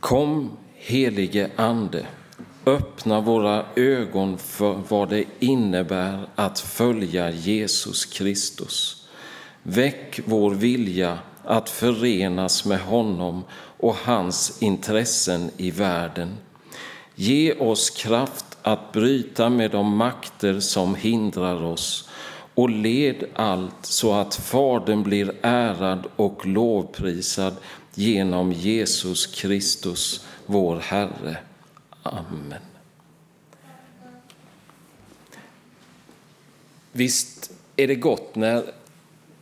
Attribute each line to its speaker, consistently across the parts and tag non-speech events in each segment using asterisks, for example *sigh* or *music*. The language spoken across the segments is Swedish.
Speaker 1: Kom, helige Ande, öppna våra ögon för vad det innebär att följa Jesus Kristus. Väck vår vilja att förenas med honom och hans intressen i världen. Ge oss kraft att bryta med de makter som hindrar oss och led allt så att Fadern blir ärad och lovprisad genom Jesus Kristus, vår Herre. Amen. Visst är det gott när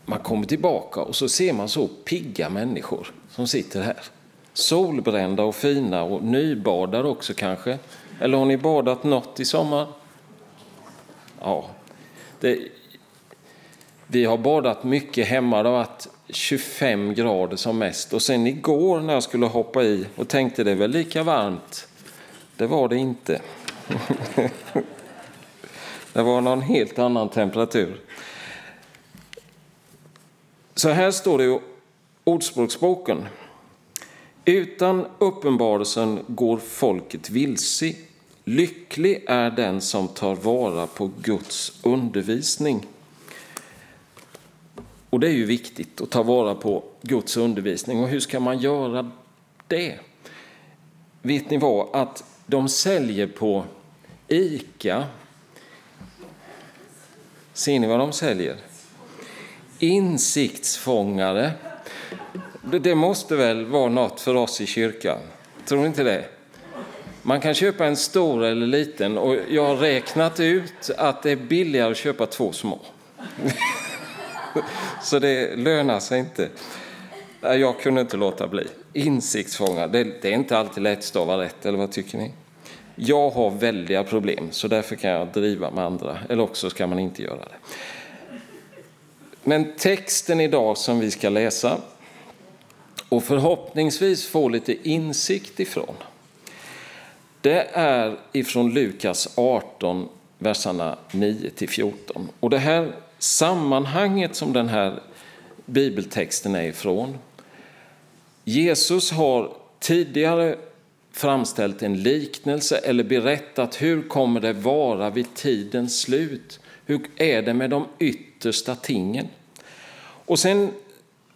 Speaker 1: man kommer tillbaka och så ser man så pigga människor som sitter här. Solbrända och fina och nybadar också kanske. Eller har ni badat något i sommar? Ja, det, vi har badat mycket hemma. Det har varit 25 grader som mest. Och sen igår när jag skulle hoppa i och tänkte det är väl lika varmt. Det var det inte. *laughs* det var någon helt annan temperatur. Så här står det i Ordspråksboken. Utan uppenbarelsen går folket vilse. Lycklig är den som tar vara på Guds undervisning. Och det är ju viktigt att ta vara på Guds undervisning. Och hur ska man göra det? Vet ni vad? Att de säljer på ICA. Ser ni vad de säljer? Insiktsfångare. Det måste väl vara något för oss i kyrkan? Tror ni inte det? Man kan köpa en stor eller liten och jag har räknat ut att det är billigare att köpa två små. *laughs* Så det lönar sig inte. Jag kunde inte låta bli. Insiktsfångare, det, det är inte alltid lätt att stava rätt, eller vad tycker ni? Jag har väldiga problem, så därför kan jag driva med andra, eller också ska man inte göra det. Men texten idag som vi ska läsa och förhoppningsvis få lite insikt ifrån, det är ifrån Lukas 18, verserna 9 till 14. Och det här sammanhanget som den här bibeltexten är ifrån. Jesus har tidigare framställt en liknelse eller berättat hur kommer det vara vid tidens slut? Hur är det med de yttersta tingen? Och sen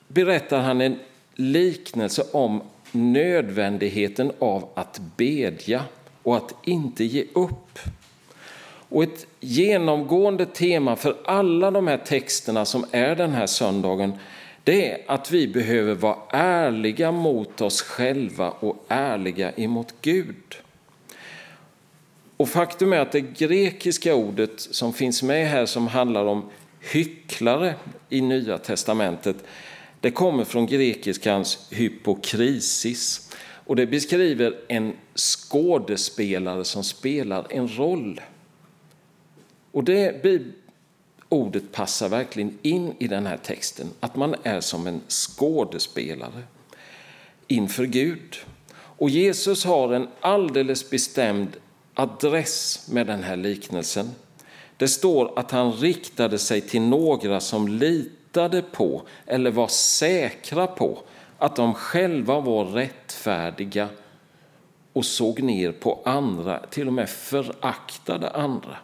Speaker 1: berättar han en liknelse om nödvändigheten av att bedja och att inte ge upp. Och ett genomgående tema för alla de här texterna som är den här söndagen det är att vi behöver vara ärliga mot oss själva och ärliga emot Gud. Och faktum är att det grekiska ordet som finns med här som handlar om hycklare i Nya testamentet det kommer från grekiskans hypokrisis och det beskriver en skådespelare som spelar en roll. Och det ordet passar verkligen in i den här texten, att man är som en skådespelare inför Gud. Och Jesus har en alldeles bestämd adress med den här liknelsen. Det står att han riktade sig till några som litade på eller var säkra på att de själva var rättfärdiga och såg ner på andra, till och med föraktade andra.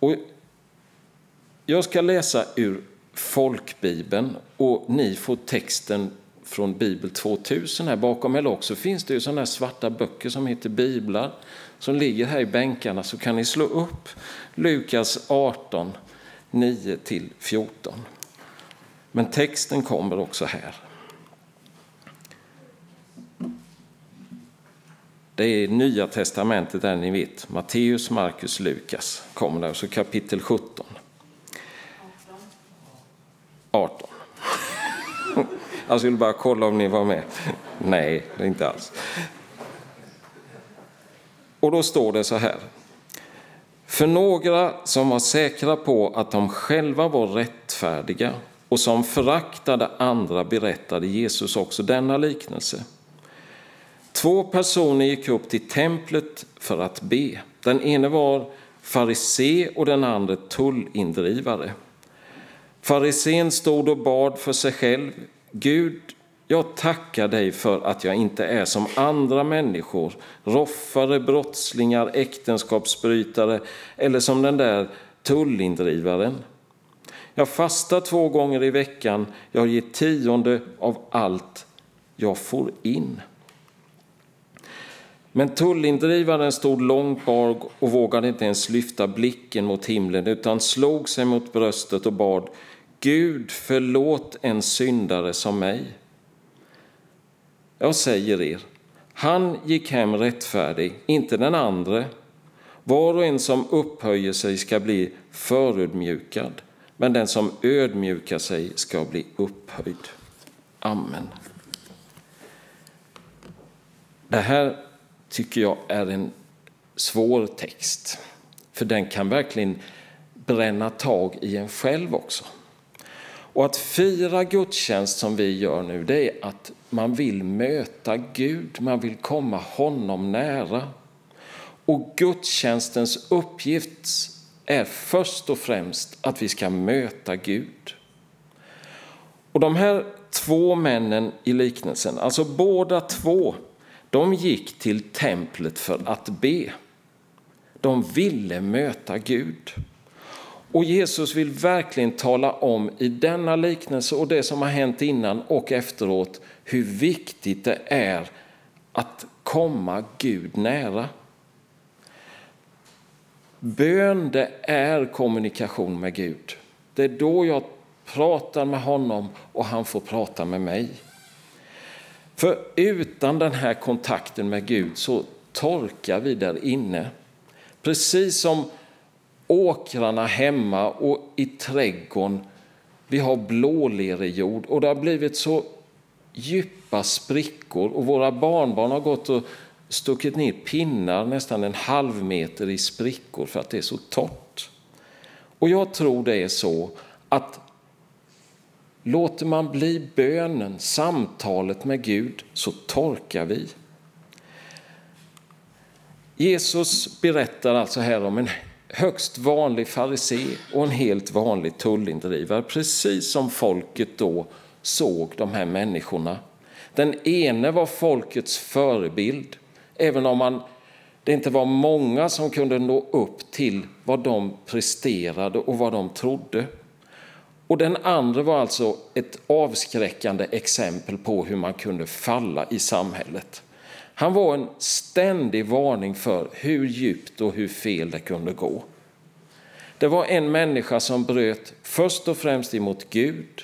Speaker 1: Och jag ska läsa ur folkbibeln och ni får texten från Bibel 2000 här bakom. Eller också finns det ju sådana här svarta böcker som heter biblar som ligger här i bänkarna så kan ni slå upp Lukas 18, 9-14. Men texten kommer också här. Det är Nya testamentet där ni vet. Matteus, Markus, Lukas kommer där. Så kapitel 17. 18. *laughs* Alltså, jag skulle bara kolla om ni var med. Nej, det är inte alls. Och då står det så här. För några som var säkra på att de själva var rättfärdiga och som föraktade andra berättade Jesus också denna liknelse. Två personer gick upp till templet för att be. Den ene var farisé och den andra tullindrivare. Farisén stod och bad för sig själv. Gud, jag tackar dig för att jag inte är som andra människor, roffare, brottslingar, äktenskapsbrytare eller som den där tullindrivaren. Jag fastar två gånger i veckan, jag ger tionde av allt jag får in. Men tullindrivaren stod långt bak och vågade inte ens lyfta blicken mot himlen utan slog sig mot bröstet och bad Gud förlåt en syndare som mig. Jag säger er, han gick hem rättfärdig, inte den andre. Var och en som upphöjer sig ska bli förödmjukad, men den som ödmjukar sig ska bli upphöjd. Amen. Det här tycker jag är en svår text, för den kan verkligen bränna tag i en själv också. Och att fira gudstjänst som vi gör nu, det är att man vill möta Gud, man vill komma honom nära. Och gudstjänstens uppgift är först och främst att vi ska möta Gud. Och de här två männen i liknelsen, alltså båda två, de gick till templet för att be. De ville möta Gud. Och Jesus vill verkligen tala om i denna liknelse och det som har hänt innan och efteråt hur viktigt det är att komma Gud nära. Bön, det är kommunikation med Gud. Det är då jag pratar med honom och han får prata med mig. För utan den här kontakten med Gud så torkar vi där inne. Precis som åkrarna hemma och i trädgården. Vi har blålerejord och det har blivit så djupa sprickor och våra barnbarn har gått och stuckit ner pinnar nästan en halv meter i sprickor för att det är så torrt. Och jag tror det är så att låter man bli bönen, samtalet med Gud, så torkar vi. Jesus berättar alltså här om en högst vanlig farisé och en helt vanlig tullindrivare, precis som folket då såg de här människorna. Den ene var folkets förebild, även om man, det inte var många som kunde nå upp till vad de presterade och vad de trodde. Och den andra var alltså ett avskräckande exempel på hur man kunde falla i samhället. Han var en ständig varning för hur djupt och hur fel det kunde gå. Det var en människa som bröt först och främst emot Gud,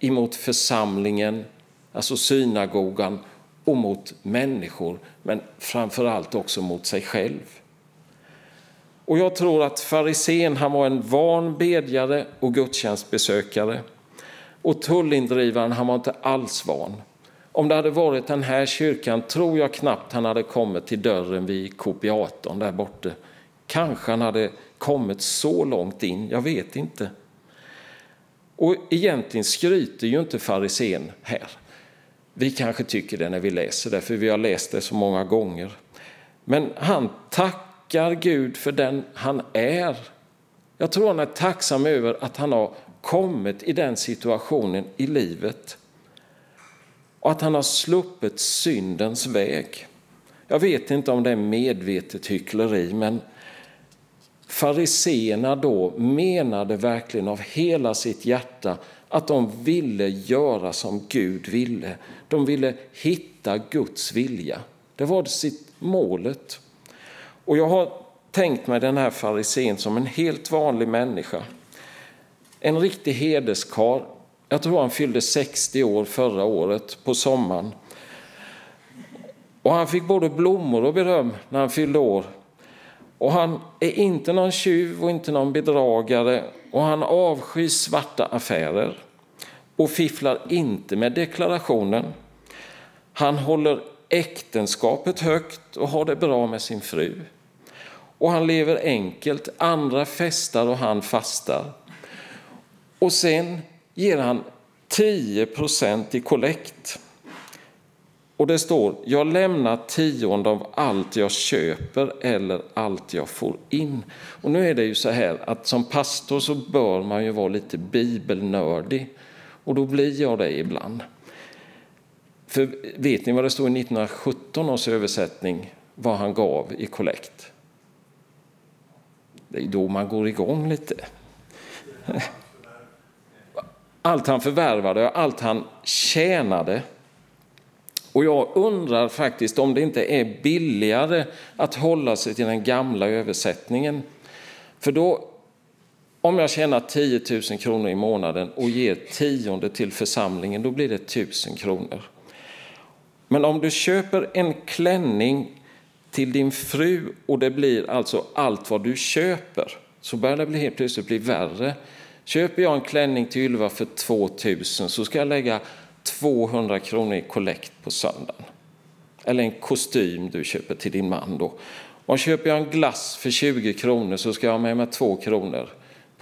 Speaker 1: emot församlingen, alltså synagogan, och mot människor, men framför allt också mot sig själv. Och jag tror att farisén han var en van bedjare och gudstjänstbesökare. Och tullindrivaren han var inte alls van. Om det hade varit den här kyrkan tror jag knappt han hade kommit till dörren vid kopiatorn där borta. Kanske han hade kommit så långt in, jag vet inte. Och egentligen skryter ju inte farisén här. Vi kanske tycker det när vi läser det, för vi har läst det så många gånger. Men han tackar Gud för den han är. Jag tror han är tacksam över att han har kommit i den situationen i livet och att han har sluppit syndens väg. Jag vet inte om det är medvetet hyckleri, men fariseerna då menade verkligen av hela sitt hjärta att de ville göra som Gud ville. De ville hitta Guds vilja. Det var sitt målet. Och jag har tänkt mig den här farisén som en helt vanlig människa. En riktig hederskar jag tror han fyllde 60 år förra året på sommaren. Och han fick både blommor och beröm när han fyllde år. Och han är inte någon tjuv och inte någon bedragare och han avskyr svarta affärer och fifflar inte med deklarationen. Han håller äktenskapet högt och har det bra med sin fru. Och han lever enkelt, andra festar och han fastar. Och sen ger han 10 procent i kollekt. Och det står, jag lämnar tionde av allt jag köper eller allt jag får in. Och nu är det ju så här att som pastor så bör man ju vara lite bibelnördig. Och då blir jag det ibland. För vet ni vad det står i 1917 års översättning vad han gav i kollekt? Det är då man går igång lite. Allt han förvärvade och allt han tjänade. Och jag undrar faktiskt om det inte är billigare att hålla sig till den gamla översättningen. För då, om jag tjänar 10 000 kronor i månaden och ger tionde till församlingen, då blir det 1000 kronor. Men om du köper en klänning till din fru och det blir alltså allt vad du köper så börjar det bli helt plötsligt bli värre. Köper jag en klänning till Ylva för 2000 så ska jag lägga 200 kronor i kollekt på söndagen. Eller en kostym du köper till din man då. Och köper jag en glass för 20 kronor så ska jag ha med mig 2 kronor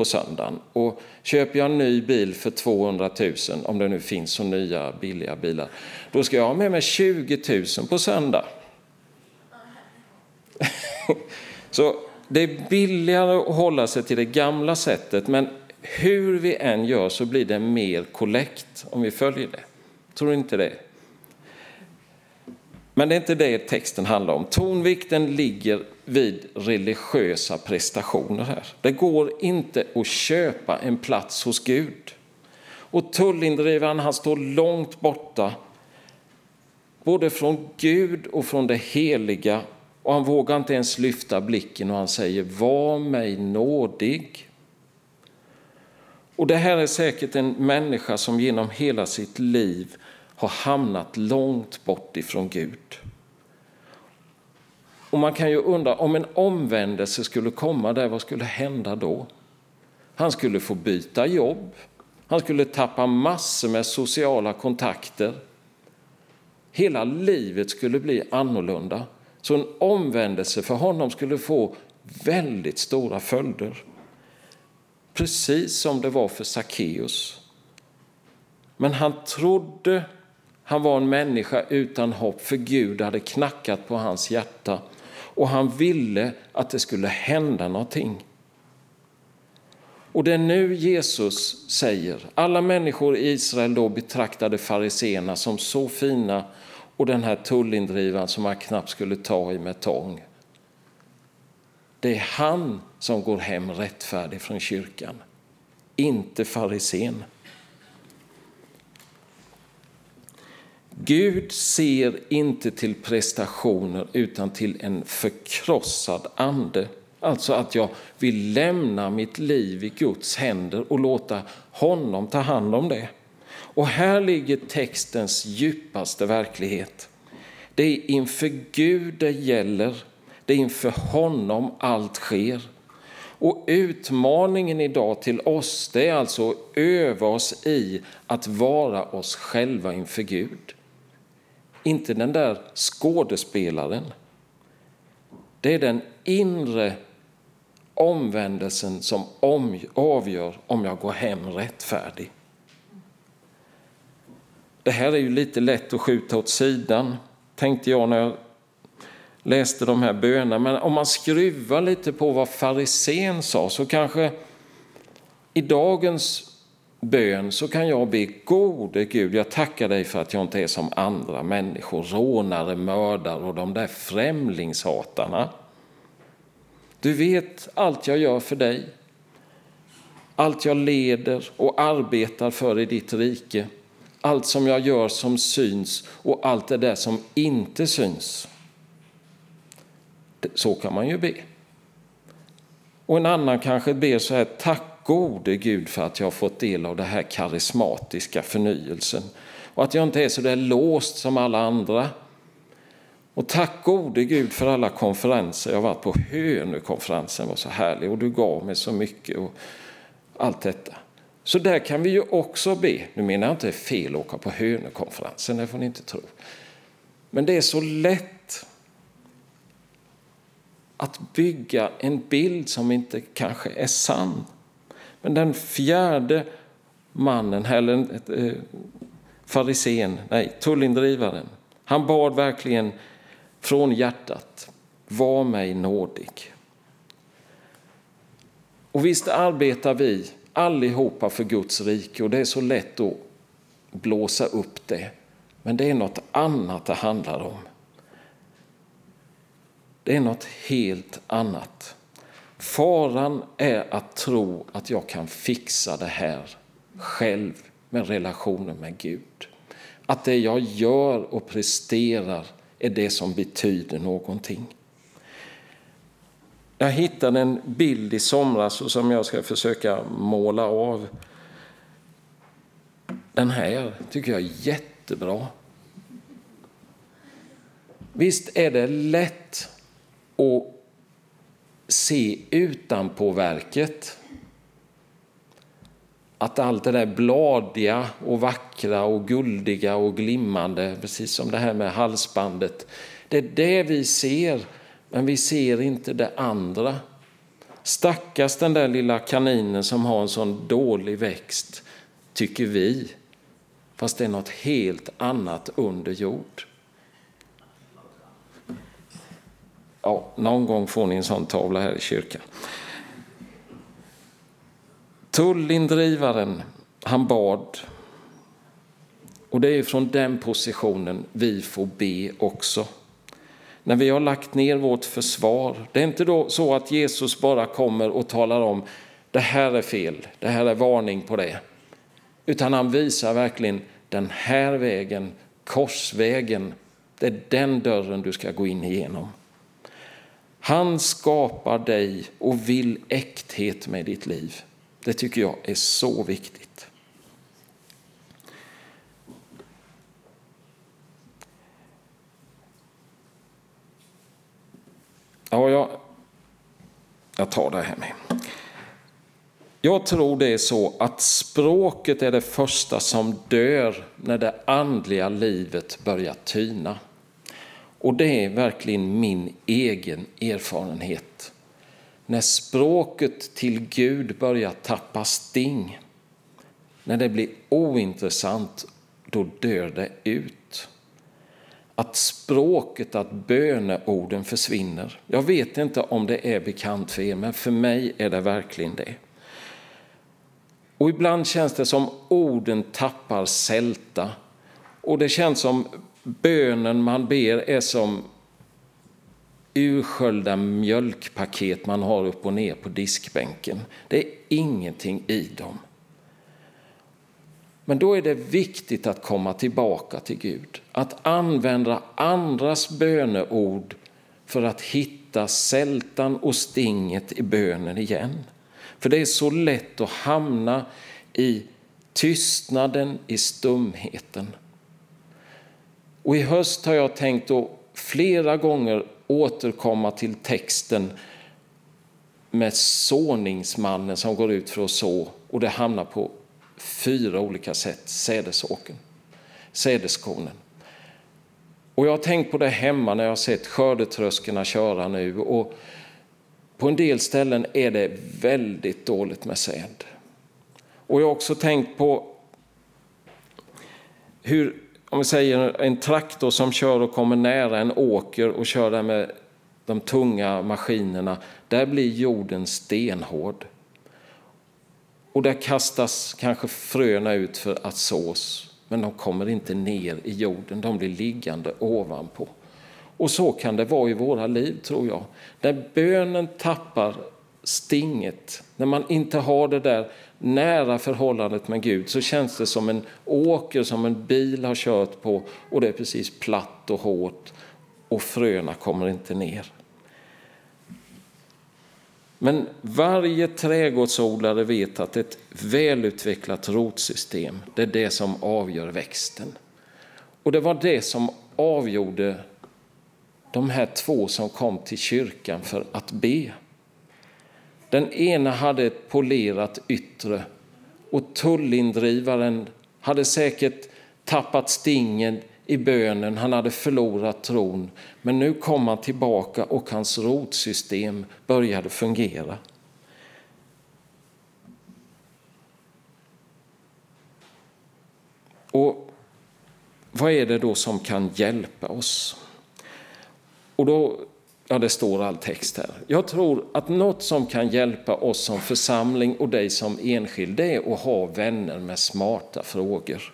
Speaker 1: på söndagen. Och köper jag en ny bil för 200 000, om det nu finns så nya billiga bilar, då ska jag ha med mig 20 000 på söndag. *laughs* Så det är billigare att hålla sig till det gamla sättet, men hur vi än gör så blir det mer kollekt om vi följer det. Tror inte det? Men det är inte det texten handlar om. Tonvikten ligger vid religiösa prestationer här. Det går inte att köpa en plats hos Gud. Och tullindrivaren han står långt borta, både från Gud och från det heliga och han vågar inte ens lyfta blicken och han säger var mig nådig. Och det här är säkert en människa som genom hela sitt liv har hamnat långt bort ifrån Gud. Och man kan ju undra, om en omvändelse skulle komma där, vad skulle hända då? Han skulle få byta jobb, han skulle tappa massor med sociala kontakter. Hela livet skulle bli annorlunda. Så en omvändelse för honom skulle få väldigt stora följder. Precis som det var för Sackeus. Men han trodde han var en människa utan hopp, för Gud hade knackat på hans hjärta och han ville att det skulle hända någonting. Och det är nu Jesus säger, alla människor i Israel då betraktade fariseerna som så fina och den här tullindrivaren som man knappt skulle ta i med tång. Det är han som går hem rättfärdig från kyrkan, inte farisén. Gud ser inte till prestationer utan till en förkrossad ande. Alltså att jag vill lämna mitt liv i Guds händer och låta honom ta hand om det. Och här ligger textens djupaste verklighet. Det är inför Gud det gäller, det är inför honom allt sker. Och utmaningen idag till oss det är alltså att öva oss i att vara oss själva inför Gud. Inte den där skådespelaren. Det är den inre omvändelsen som avgör om jag går hem rättfärdig. Det här är ju lite lätt att skjuta åt sidan, tänkte jag när jag läste de här bönerna. Men om man skruvar lite på vad farisén sa så kanske i dagens bön så kan jag be gode Gud, jag tackar dig för att jag inte är som andra människor, rånare, mördare och de där främlingshatarna. Du vet allt jag gör för dig, allt jag leder och arbetar för i ditt rike, allt som jag gör som syns och allt det där som inte syns. Så kan man ju be. Och en annan kanske ber så här, tack gode Gud för att jag har fått del av den här karismatiska förnyelsen och att jag inte är så där låst som alla andra. Och tack gode Gud för alla konferenser. Jag har varit på Hönökonferensen, var så härlig och du gav mig så mycket och allt detta. Så där kan vi ju också be. Nu menar jag inte det är fel att åka på Hönökonferensen, det får ni inte tro. Men det är så lätt att bygga en bild som inte kanske är sann. Men den fjärde mannen, eller eh, farisén, nej, tullindrivaren, han bad verkligen från hjärtat, var mig nådig. Och visst arbetar vi allihopa för Guds rike och det är så lätt att blåsa upp det. Men det är något annat det handlar om. Det är något helt annat. Faran är att tro att jag kan fixa det här själv med relationen med Gud. Att det jag gör och presterar är det som betyder någonting. Jag hittade en bild i somras som jag ska försöka måla av. Den här tycker jag är jättebra. Visst är det lätt att se utanpå verket att allt det där bladiga och vackra och guldiga och glimmande, precis som det här med halsbandet, det är det vi ser, men vi ser inte det andra. Stackars den där lilla kaninen som har en sån dålig växt, tycker vi, fast det är något helt annat under jord. Ja, någon gång får ni en sån tavla här i kyrkan. Tullindrivaren, han bad. Och det är från den positionen vi får be också. När vi har lagt ner vårt försvar. Det är inte då så att Jesus bara kommer och talar om det här är fel, det här är varning på det. Utan han visar verkligen den här vägen, korsvägen, det är den dörren du ska gå in igenom. Han skapar dig och vill äkthet med ditt liv. Det tycker jag är så viktigt. Ja, jag, jag tar det här med. Jag tror det är så att språket är det första som dör när det andliga livet börjar tyna. Och det är verkligen min egen erfarenhet. När språket till Gud börjar tappa sting, när det blir ointressant, då dör det ut. Att språket, att böneorden försvinner. Jag vet inte om det är bekant för er, men för mig är det verkligen det. Och ibland känns det som orden tappar sälta. Och det känns som bönen man ber är som ursköljda mjölkpaket man har upp och ner på diskbänken. Det är ingenting i dem. Men då är det viktigt att komma tillbaka till Gud. Att använda andras böneord för att hitta sältan och stinget i bönen igen. För det är så lätt att hamna i tystnaden, i stumheten. Och i höst har jag tänkt att flera gånger återkomma till texten med såningsmannen som går ut för att så och det hamnar på fyra olika sätt, sädesåken, sädeskonen. Och jag har tänkt på det hemma när jag har sett skördetröskorna köra nu och på en del ställen är det väldigt dåligt med säd. Och jag har också tänkt på hur om vi säger en traktor som kör och kommer nära en åker och kör där med de tunga maskinerna, där blir jorden stenhård. Och där kastas kanske fröna ut för att sås, men de kommer inte ner i jorden, de blir liggande ovanpå. Och så kan det vara i våra liv, tror jag. När bönen tappar stinget, när man inte har det där nära förhållandet med Gud så känns det som en åker som en bil har kört på och det är precis platt och hårt och fröna kommer inte ner. Men varje trädgårdsodlare vet att ett välutvecklat rotsystem, det är det som avgör växten. Och det var det som avgjorde de här två som kom till kyrkan för att be. Den ena hade ett polerat yttre och tullindrivaren hade säkert tappat stingen i bönen, han hade förlorat tron. Men nu kom han tillbaka och hans rotsystem började fungera. Och vad är det då som kan hjälpa oss? Och då Ja, det står all text här. Jag tror att något som kan hjälpa oss som församling och dig som enskild, det är att ha vänner med smarta frågor.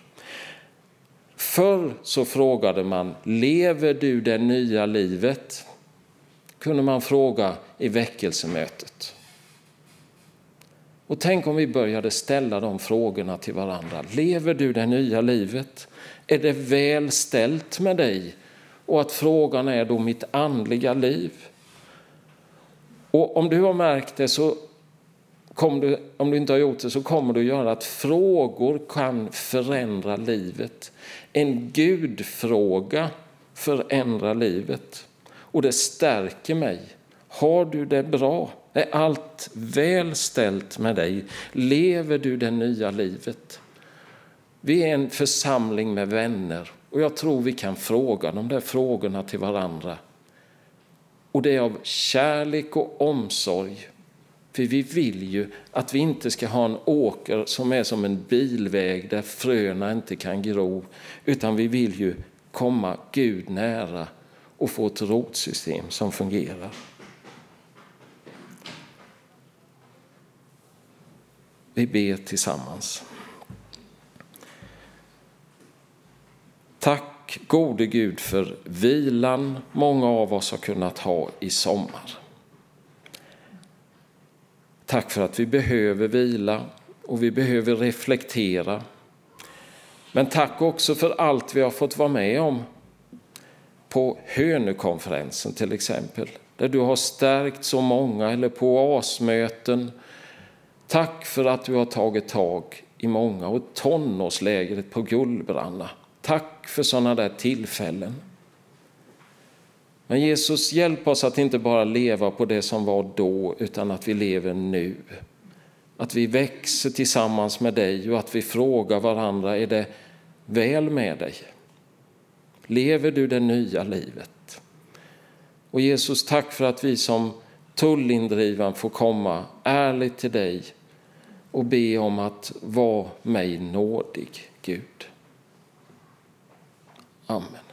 Speaker 1: Förr så frågade man, lever du det nya livet? Kunde man fråga i väckelsemötet. Och tänk om vi började ställa de frågorna till varandra. Lever du det nya livet? Är det väl ställt med dig? Och att frågan är då mitt andliga liv. Och om du har märkt det så kommer du, om du inte har gjort det så kommer du göra att frågor kan förändra livet. En gudfråga förändrar livet och det stärker mig. Har du det bra? Är allt väl ställt med dig? Lever du det nya livet? Vi är en församling med vänner och jag tror vi kan fråga de där frågorna till varandra. Och det är av kärlek och omsorg. För vi vill ju att vi inte ska ha en åker som är som en bilväg där fröna inte kan gro, utan vi vill ju komma Gud nära och få ett rotsystem som fungerar. Vi ber tillsammans. Tack gode Gud för vilan många av oss har kunnat ha i sommar. Tack för att vi behöver vila och vi behöver reflektera. Men tack också för allt vi har fått vara med om på Hönökonferensen till exempel, där du har stärkt så många, eller på oasmöten. Tack för att du har tagit tag i många och tonårslägret på Gullbranna. Tack för sådana där tillfällen. Men Jesus, hjälp oss att inte bara leva på det som var då, utan att vi lever nu. Att vi växer tillsammans med dig och att vi frågar varandra, är det väl med dig? Lever du det nya livet? Och Jesus, tack för att vi som tullindrivan får komma ärligt till dig och be om att vara mig nådig, Gud. Amen.